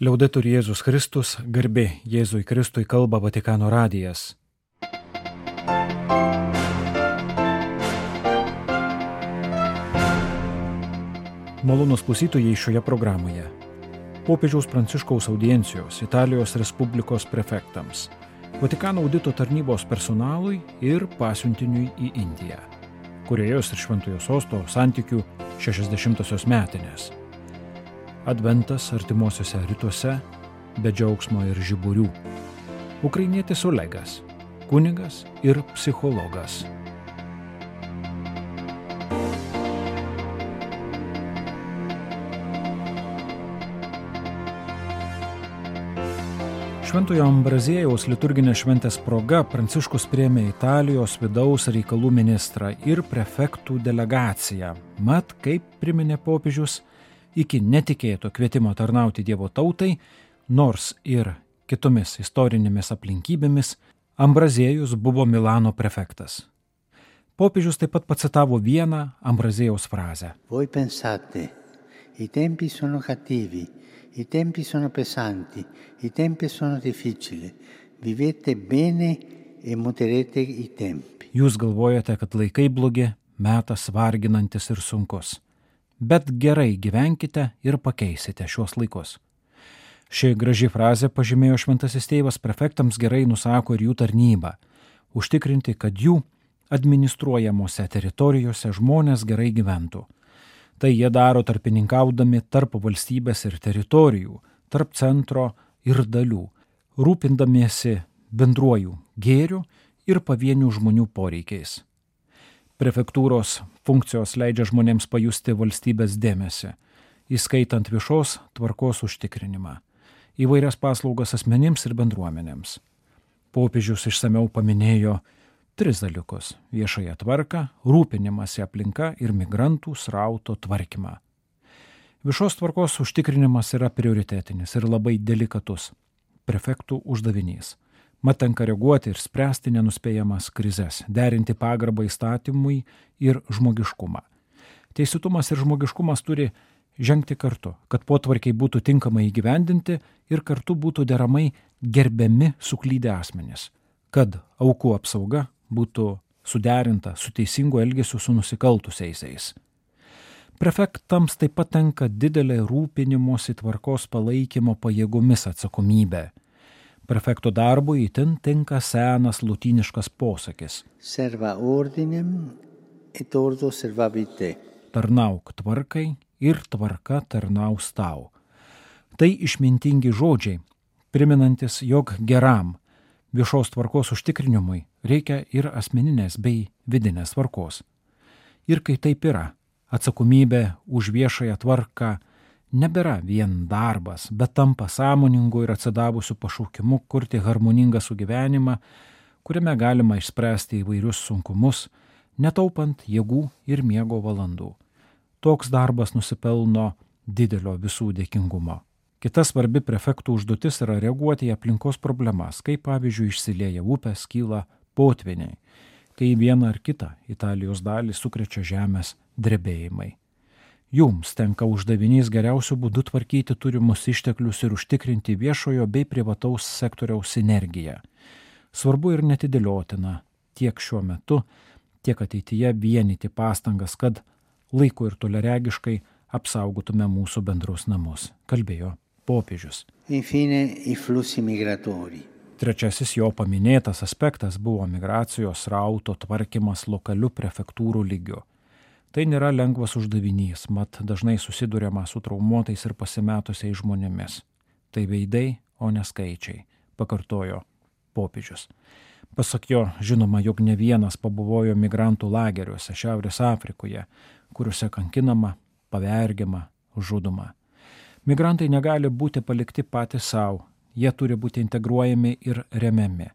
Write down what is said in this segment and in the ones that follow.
Liaudetur Jėzus Kristus, garbi Jėzui Kristui kalba Vatikano radijas. Malonus klausytojai šioje programoje. Popiežiaus Pranciškaus audiencijos Italijos Respublikos prefektams, Vatikano audito tarnybos personalui ir pasiuntiniui į Indiją, kuriejos ir Šventojo sosto santykių 60-osios metinės Adventas artimuosiuose rytuose be džiaugsmo ir žiburių. Ukrainietis Olegas, kunigas ir psichologas. Šventojo Ambrazėjaus liturginės šventės proga Pranciškus priemė Italijos vidaus reikalų ministrą ir prefektų delegaciją. Mat, kaip priminė popiežius, iki netikėto kvietimo tarnauti Dievo tautai, nors ir kitomis istorinėmis aplinkybėmis, Ambraziejus buvo Milano prefektas. Popiežius taip pat pacitavo vieną Ambrazėjaus frazę. Voi pensate, i tempi sono cattivi, i tempi sono pesanti, i tempi sono difficili, vivete bene e muterete i tempi. Jūs galvojate, kad laikai blogi, metas varginantis ir sunkus bet gerai gyvenkite ir pakeisite šiuos laikus. Ši graži frazė pažymėjo šventasis tėvas prefektams gerai nusako ir jų tarnybą - užtikrinti, kad jų administruojamose teritorijose žmonės gerai gyventų. Tai jie daro tarpininkaudami tarp valstybės ir teritorijų, tarp centro ir dalių, rūpindamiesi bendruoju gėriu ir pavienių žmonių poreikiais. Prefektūros funkcijos leidžia žmonėms pajusti valstybės dėmesį, įskaitant viešos tvarkos užtikrinimą, įvairias paslaugas asmenims ir bendruomenėms. Popiežius išsameu paminėjo tris dalykus - viešąją tvarką, rūpinimąsi aplinka ir migrantų srauto tvarkymą. Viešos tvarkos užtikrinimas yra prioritetinis ir labai delikatus prefektų uždavinys mat tenka reaguoti ir spręsti nenuspėjamas krizes, derinti pagarbą įstatymui ir žmogiškumą. Teisėtumas ir žmogiškumas turi žengti kartu, kad potvarkiai būtų tinkamai įgyvendinti ir kartu būtų deramai gerbiami suklydę asmenys, kad aukų apsauga būtų suderinta su teisingu elgesiu su nusikaltusiaisiais. Prefektams taip pat tenka didelė rūpinimosi tvarkos palaikymo pajėgomis atsakomybė Prefekto darbui įtin tinka senas lutiniškas posakis. Serva ordinem et ordo servavite. Tarnauk tvarkai ir tvarka tarnaus tau. Tai išmintingi žodžiai, priminantis, jog geram viešos tvarkos užtikrinimui reikia ir asmeninės bei vidinės tvarkos. Ir kai taip yra, atsakomybė už viešąją tvarką nebėra vien darbas, bet tampa sąmoningu ir atsidavusiu pašaukimu kurti harmoningą sugyvenimą, kuriame galima išspręsti įvairius sunkumus, netaupant jėgų ir miego valandų. Toks darbas nusipelno didelio visų dėkingumo. Kita svarbi prefektų užduotis yra reaguoti į aplinkos problemas, kaip pavyzdžiui išsilieja upės, kyla potviniai, kai vieną ar kitą Italijos dalį sukrečia žemės drebėjimai. Jums tenka uždavinys geriausių būdų tvarkyti turimus išteklius ir užtikrinti viešojo bei privataus sektoriaus sinergiją. Svarbu ir netidėliotina tiek šiuo metu, tiek ateityje vienyti pastangas, kad laiku ir toleregiškai apsaugotume mūsų bendrus namus, kalbėjo popiežius. Infine. Trečiasis jo paminėtas aspektas buvo migracijos rauto tvarkymas lokaliu prefektūrų lygiu. Tai nėra lengvas uždavinys, mat dažnai susidurėma su traumuotais ir pasimetusiais žmonėmis. Tai veidai, o ne skaičiai, pakartojo popiežius. Pasak jo, žinoma, jog ne vienas pabuvojo migrantų lageriuose Šiaurės Afrikoje, kuriuose kankinama, pavergiama, žudoma. Migrantai negali būti palikti patys savo, jie turi būti integruojami ir remiami.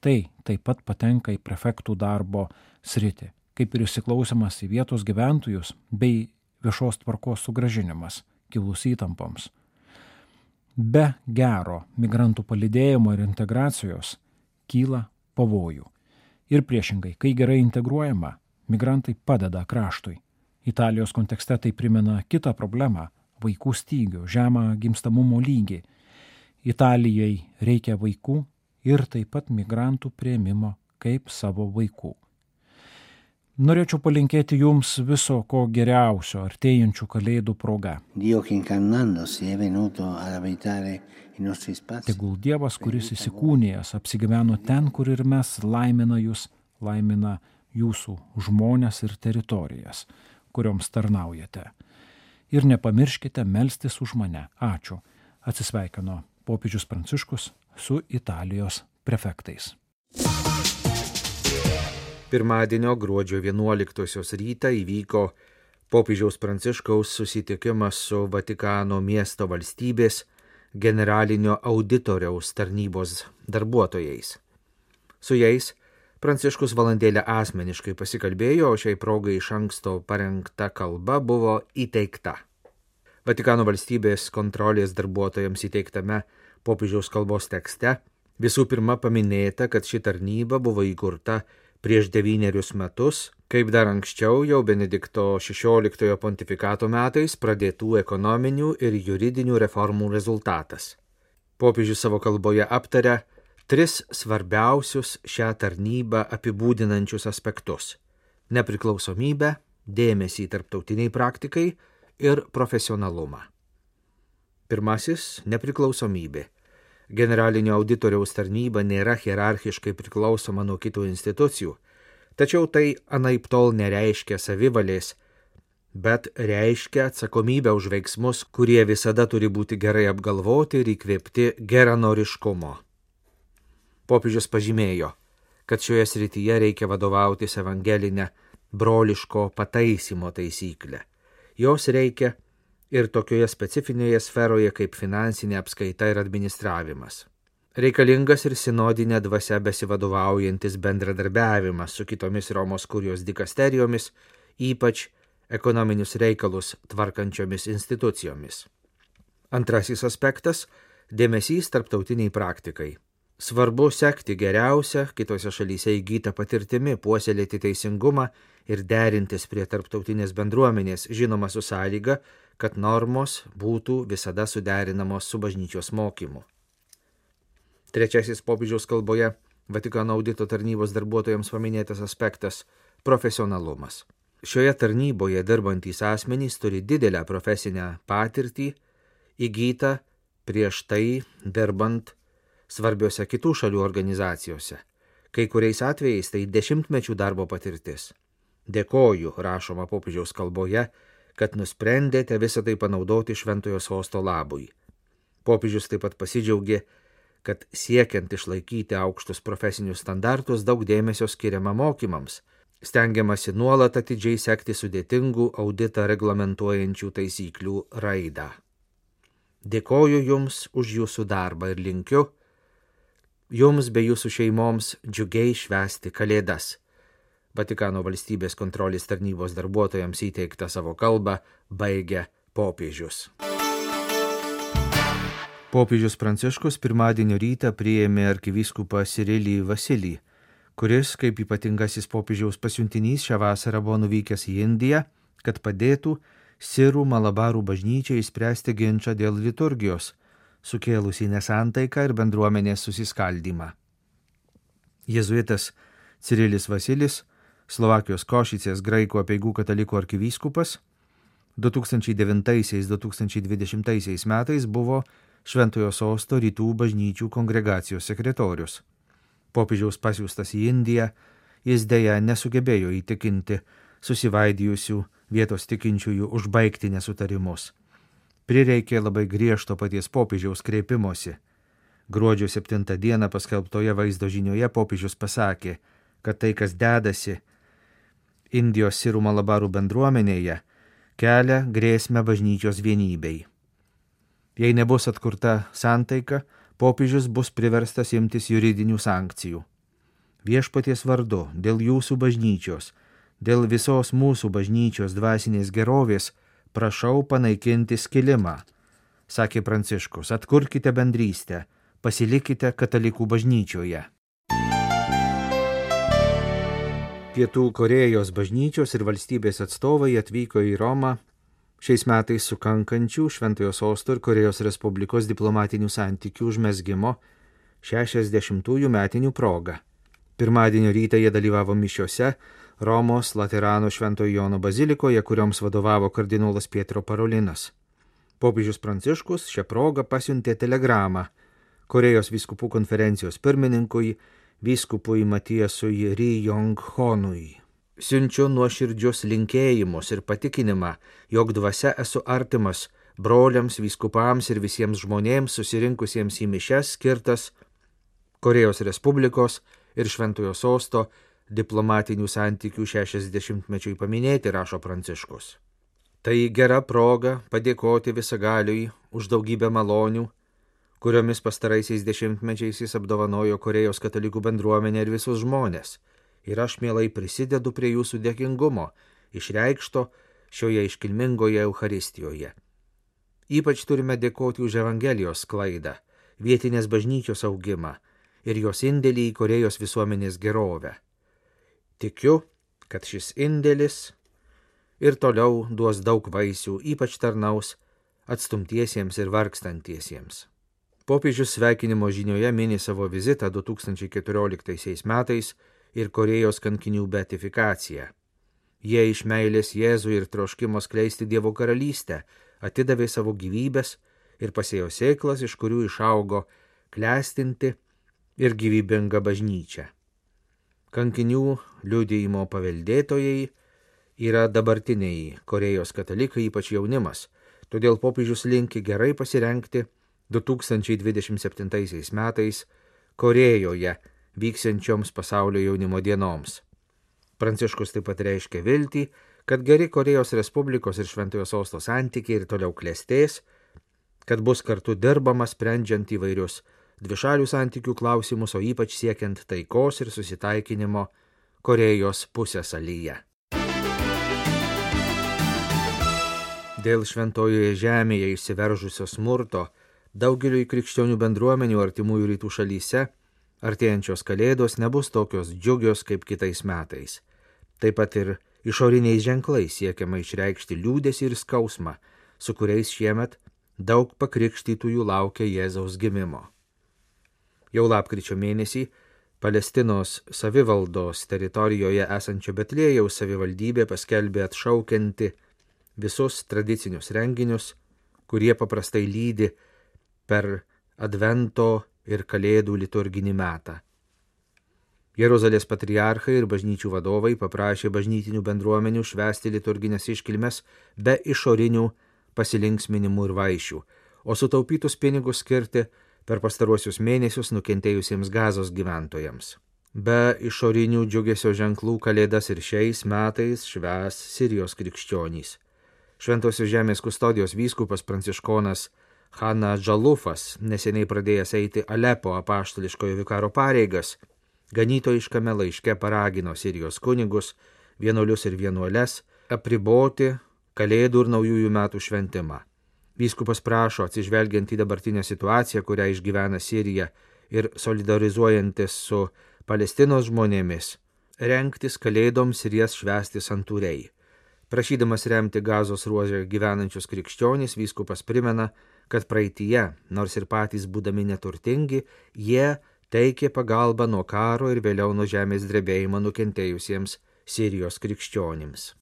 Tai taip pat patenka į prefektų darbo sritį kaip ir įsiklausimas į vietos gyventojus bei viešos tvarkos sugražinimas kilus įtampoms. Be gero migrantų palidėjimo ir integracijos kyla pavojų. Ir priešingai, kai gerai integruojama, migrantai padeda kraštui. Italijos kontekste tai primena kitą problemą vaikų stygių, žemą gimstamumo lygį. Italijai reikia vaikų ir taip pat migrantų prieimimo kaip savo vaikų. Norėčiau palinkėti jums viso ko geriausio artėjančių kalėdų proga. Tegul Dievas, kuris įsikūnėjęs, apsigyveno ten, kur ir mes laimina jūs, laimina jūsų žmonės ir teritorijas, kurioms tarnaujate. Ir nepamirškite melstis už mane. Ačiū. Atsisveikino popiežius Pranciškus su Italijos prefektais. Pirmadienio gruodžio 11 rytą įvyko popiežiaus Pranciškaus susitikimas su Vatikano miesto valstybės generalinio auditoriaus tarnybos darbuotojais. Su jais Pranciškus valandėlę asmeniškai pasikalbėjo, o šiai progai iš anksto parengta kalba buvo įteikta. Vatikano valstybės kontrolės darbuotojams įteiktame popiežiaus kalbos tekste visų pirma paminėta, kad ši tarnyba buvo įkurta prieš devynerius metus, kaip dar anksčiau jau Benedikto XVI pontifikato metais pradėtų ekonominių ir juridinių reformų rezultatas. Popiežius savo kalboje aptarė tris svarbiausius šią tarnybą apibūdinančius aspektus - nepriklausomybę, dėmesį tarptautiniai praktikai ir profesionalumą. Pirmasis - nepriklausomybė generalinio auditoriaus tarnyba nėra hierarchiškai priklausoma nuo kitų institucijų, tačiau tai anaip tol nereiškia savivalės, bet reiškia atsakomybę už veiksmus, kurie visada turi būti gerai apgalvoti ir įkvėpti geranoriškumo. Popiežius pažymėjo, kad šioje srityje reikia vadovautis evangelinę broliško pataisymo taisyklę. Jos reikia ir tokioje specifinėje sferoje kaip finansinė apskaita ir administravimas. Reikalingas ir sinodinė dvasia besivadovaujantis bendradarbiavimas su kitomis Romos kurijos dikasterijomis, ypač ekonominius reikalus tvarkančiomis institucijomis. Antrasis aspektas - dėmesys tarptautiniai praktikai. Svarbu sekti geriausią kitose šalyse įgytą patirtimi, puoselėti teisingumą ir derintis prie tarptautinės bendruomenės, žinoma su sąlyga, kad normos būtų visada suderinamos su bažnyčios mokymu. Trečiasis popiežiaus kalboje Vatikano audito tarnybos darbuotojams paminėtas aspektas - profesionalumas. Šioje tarnyboje dirbantys asmenys turi didelę profesinę patirtį įgytą prieš tai dirbant svarbiose kitų šalių organizacijose. Kai kuriais atvejais tai dešimtmečių darbo patirtis. Dėkoju, rašoma popiežiaus kalboje, kad nusprendėte visą tai panaudoti šventojo sosto labui. Popiežius taip pat pasidžiaugė, kad siekiant išlaikyti aukštus profesinius standartus daug dėmesio skiriama mokymams, stengiamasi nuolat atidžiai sekti sudėtingų auditą reglamentuojančių taisyklių raidą. Dėkoju Jums už Jūsų darbą ir linkiu Jums bei Jūsų šeimoms džiugiai švesti Kalėdas Vatikano valstybės kontrolės tarnybos darbuotojams įteiktą savo kalbą baigė popiežius. Popiežius Pranciškus pirmadienio rytą priėmė arkivyskupą Sirilį Vasilį, kuris, kaip ypatingasis popiežiaus pasiuntinys, šią vasarą buvo nuvykęs į Indiją, kad padėtų Sirų Malabarų bažnyčiai įspręsti ginčą dėl liturgijos, sukėlusį nesantaiką ir bendruomenės susiskaldimą. Jėzuitas Cirilis Vasilis Slovakijos Košicės graikų apieigų katalikų arkivyskupas, 2009-2020 metais buvo Šventojo sosto rytų bažnyčių kongregacijos sekretorius. Popiežiaus pasiūstas į Indiją, jis dėja nesugebėjo įtikinti susivaidijusių vietos tikinčiųjų užbaigti nesutarimus. Prireikė labai griežto paties popiežiaus kreipimosi. Gruodžio 7 dieną paskelbtoje vaizdo žinioje popiežius pasakė, kad tai, kas dedasi, Indijos sirų malabarų bendruomenėje kelia grėsmę bažnyčios vienybei. Jei nebus atkurta santaika, popiežius bus priverstas imtis juridinių sankcijų. Viešpaties vardu, dėl jūsų bažnyčios, dėl visos mūsų bažnyčios dvasinės gerovės, prašau panaikinti skilimą, sakė Pranciškus, atkurkite bendrystę, pasilikite katalikų bažnyčioje. Pietų Korejos bažnyčios ir valstybės atstovai atvyko į Romą Šiais metais sukankančių Šventojo Sosto ir Korejos Respublikos diplomatinių santykių užmesgymo 60-ųjų metinių proga. Pirmadienio rytą jie dalyvavo mišiuose Romos Laterano Šventojo Jono bazilikoje, kurioms vadovavo kardinolas Pietro Parolinas. Popiežius Pranciškus šią progą pasiuntė telegramą Korejos vyskupų konferencijos pirmininkui, vyskupui Matiesui Ri Jong Honui. Siunčiu nuoširdžius linkėjimus ir patikinimą, jog dvasia esu artimas broliams, vyskupams ir visiems žmonėms susirinkusiems į mišes skirtas Korejos Respublikos ir Šventojo Sosto diplomatinių santykių 60-mečiui paminėti, rašo Pranciškus. Tai gera proga padėkoti visagaliui už daugybę malonių, kuriomis pastaraisiais dešimtmečiais jis apdovanojo Korejos katalikų bendruomenę ir visus žmonės. Ir aš mielai prisidedu prie jūsų dėkingumo, išreikšto šioje iškilmingoje Euharistijoje. Ypač turime dėkoti už Evangelijos sklaidą, vietinės bažnyčios augimą ir jos indėlį į Korejos visuomenės gerovę. Tikiu, kad šis indėlis ir toliau duos daug vaisių, ypač tarnaus atstumtiesiems ir vargstantiesiems. Popiežius sveikinimo žinioje mini savo vizitą 2014 metais ir Korejos kankinių beatifikaciją. Jie iš meilės Jėzui ir troškimo skleisti Dievo karalystę atidavė savo gyvybės ir pasėjo sėklas, iš kurių išaugo klestinti ir gyvybinga bažnyčia. Kankinių liudėjimo paveldėtojai yra dabartiniai Korejos katalikai, ypač jaunimas, todėl popiežius linki gerai pasirenkti 2027 metais Korejoje vyksiančioms pasaulio jaunimo dienoms. Pranciškus taip pat reiškia viltį, kad geri Korejos Respublikos ir Šventojo Sosto santykiai ir toliau klėstės, kad bus kartu dirbama sprendžiant įvairius dvišalių santykių klausimus, o ypač siekiant taikos ir susitaikinimo Korejos pusėsalyje. Dėl šventojoje žemėje išsiveržusio smurto daugeliui krikščionių bendruomenių artimųjų rytų šalyse artėjančios kalėdos nebus tokios džiugios kaip kitais metais. Taip pat ir išoriniais ženklais siekiama išreikšti liūdėsi ir skausmą, su kuriais šiemet daug pakrikštytųjų laukia Jėzaus gimimo. Jau lapkričio mėnesį Palestinos savivaldos teritorijoje esančio Betlėjaus savivaldybė paskelbė atšaukianti visus tradicinius renginius, kurie paprastai lydi per Advento ir Kalėdų liturginį metą. Jeruzalės patriarchai ir bažnyčių vadovai paprašė bažnytinių bendruomenių švęsti liturginės iškilmes be išorinių pasilinksminimų ir vaišių, o sutaupytus pinigus skirti per pastaruosius mėnesius nukentėjusiems gazos gyventojams. Be išorinių džiugesio ženklų Kalėdas ir šiais metais šves Sirijos krikščionys. Šventosios žemės kustodijos vyskupas pranciškonas Hanna Džalufas, neseniai pradėjęs eiti Alepo apaštališkojo vikaro pareigas, ganytojiškame laiške paragino Sirijos kunigus, vienuolius ir vienuoles apriboti Kalėdų ir naujųjų metų šventimą. Vyskupas prašo, atsižvelgiant į dabartinę situaciją, kurią išgyvena Sirija ir solidarizuojantis su Palestinos žmonėmis, renktis kalėdoms ir jas švęsti santūriai. Prašydamas remti gazos ruožę gyvenančius krikščionys, vyskupas primena, kad praeitie, nors ir patys būdami neturtingi, jie teikė pagalbą nuo karo ir vėliau nuo žemės drebėjimo nukentėjusiems Sirijos krikščionims.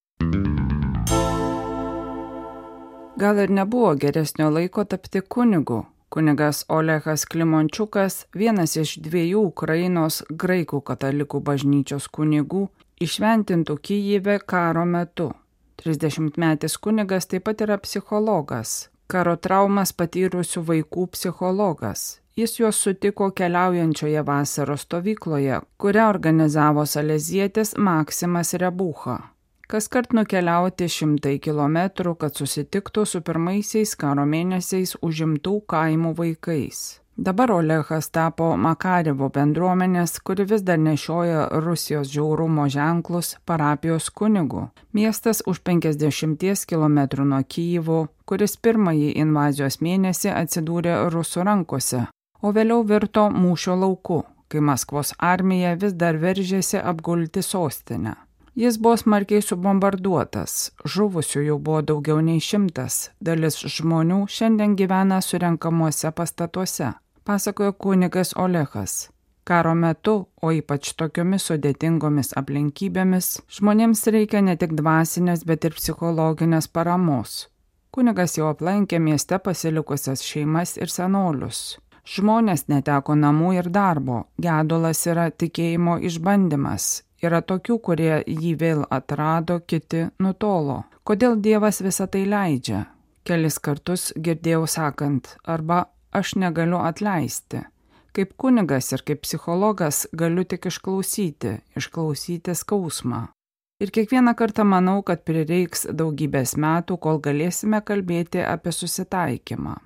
Gal ir nebuvo geresnio laiko tapti kunigu. Kunigas Olehas Klimončiukas, vienas iš dviejų Ukrainos graikų katalikų bažnyčios kunigų, išventintų Kyjive karo metu. 30-metis kunigas taip pat yra psichologas, karo traumas patyrusių vaikų psichologas. Jis juos sutiko keliaujančioje vasaros stovykloje, kurią organizavo salezietis Maksimas Rebucha kas kart nukeliauti šimtai kilometrų, kad susitiktų su pirmaisiais karo mėnesiais užimtų kaimų vaikais. Dabar Olehas tapo Makarevo bendruomenės, kuri vis dar nešioja Rusijos žiaurumo ženklus parapijos kunigu. Miestas už 50 km nuo Kyjivo, kuris pirmąjį invazijos mėnesį atsidūrė rusų rankose, o vėliau virto mūšio lauku, kai Maskvos armija vis dar veržėsi apgulti sostinę. Jis buvo smarkiai subombarduotas, žuvusių jau buvo daugiau nei šimtas, dalis žmonių šiandien gyvena surenkamuose pastatuose, pasakojo kunigas Olehas. Karo metu, o ypač tokiomis sudėtingomis aplinkybėmis, žmonėms reikia ne tik dvasinės, bet ir psichologinės paramos. Kunigas jau aplankė mieste pasilikusias šeimas ir senolius. Žmonės neteko namų ir darbo, gedulas yra tikėjimo išbandymas. Yra tokių, kurie jį vėl atrado, kiti nutolo. Kodėl Dievas visą tai leidžia? Kelis kartus girdėjau sakant, arba aš negaliu atleisti. Kaip kunigas ir kaip psichologas galiu tik išklausyti, išklausyti skausmą. Ir kiekvieną kartą manau, kad prireiks daugybės metų, kol galėsime kalbėti apie susitaikymą.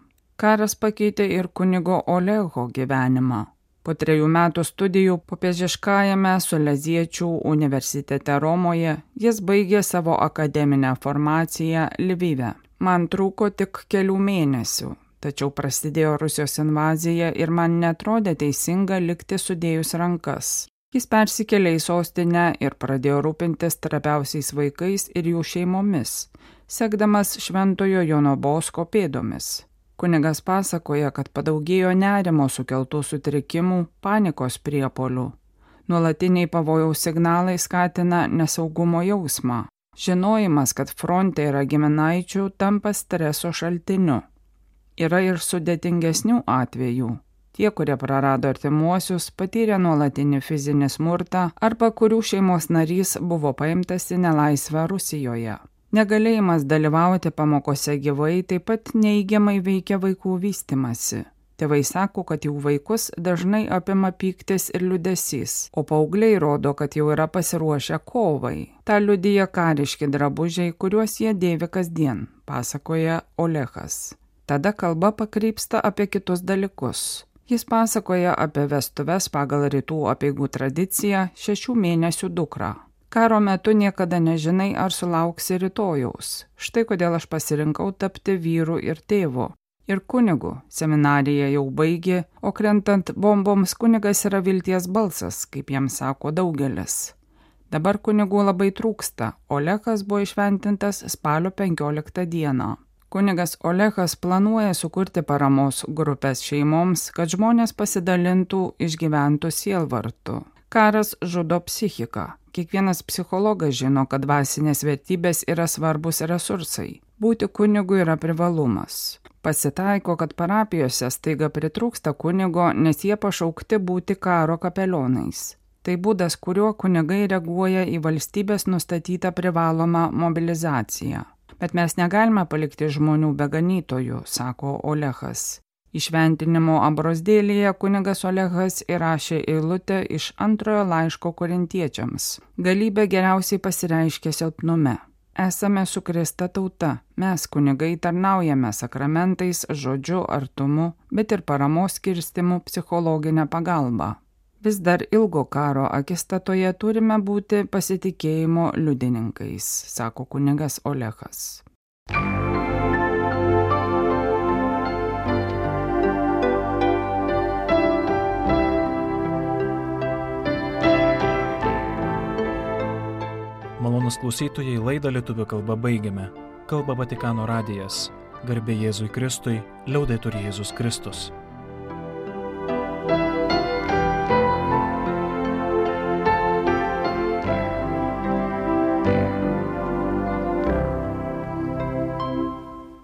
Karas pakeitė ir kunigo Oleho gyvenimą. Po trejų metų studijų popiežiškajame Suleziečių universitete Romoje jis baigė savo akademinę formaciją Lvive. Man trūko tik kelių mėnesių, Tačiau prasidėjo Rusijos invazija ir man netrodė teisinga likti sudėjus rankas. Jis persikėlė į sostinę ir pradėjo rūpintis trapiausiais vaikais ir jų šeimomis, sekdamas Šventojo Jono Bosko pėdomis. Kunigas pasakoja, kad padaugėjo nerimo sukeltų sutrikimų, panikos priepolių. Nuolatiniai pavojaus signalai skatina nesaugumo jausmą. Žinojimas, kad fronte yra giminaičių, tampa streso šaltiniu. Yra ir sudėtingesnių atvejų. Tie, kurie prarado artimuosius, patyrė nuolatinį fizinį smurtą arba kurių šeimos narys buvo paimtas į nelaisvę Rusijoje. Negalėjimas dalyvauti pamokose gyvai taip pat neįgiamai veikia vaikų vystimasi. Tėvai sako, kad jų vaikus dažnai apima pyktis ir liudesys, o paaugliai rodo, kad jau yra pasiruošę kovai. Ta liudyja kariški drabužiai, kuriuos jie dėvi kasdien, pasakoja Olehas. Tada kalba pakrypsta apie kitus dalykus. Jis pasakoja apie vestuves pagal rytų apieigų tradiciją šešių mėnesių dukrą. Karo metu niekada nežinai, ar sulauksi rytojaus. Štai kodėl aš pasirinkau tapti vyru ir tėvu. Ir kunigu seminarija jau baigė, o krentant bomboms kunigas yra vilties balsas, kaip jam sako daugelis. Dabar kunigų labai trūksta, o Lekas buvo išventintas spalio 15 dieną. Kunigas Olehas planuoja sukurti paramos grupės šeimoms, kad žmonės pasidalintų išgyventų sielvartų. Karas žudo psichiką. Kiekvienas psichologas žino, kad dvasinės vertybės yra svarbus resursai. Būti kunigu yra privalumas. Pasitaiko, kad parapijose staiga pritrūksta kunigo, nes jie pašaukti būti karo kapelionais. Tai būdas, kuriuo kunigai reaguoja į valstybės nustatytą privalomą mobilizaciją. Bet mes negalime palikti žmonių be ganytojų, sako Olehas. Išventinimo abrosdėlėje kunigas Olehas įrašė eilutę iš antrojo laiško korintiečiams. Galybė geriausiai pasireiškia silpnume. Esame sukrista tauta, mes kunigai tarnaujame sakramentais, žodžiu, artumu, bet ir paramos skirstimu psichologinę pagalbą. Vis dar ilgo karo akistatoje turime būti pasitikėjimo liudininkais, sako kunigas Olehas. Malonus klausytojai laidą lietuvių kalbą baigiame. Kalba Vatikano radijas. Garbė Jėzui Kristui, liaudai turi Jėzus Kristus.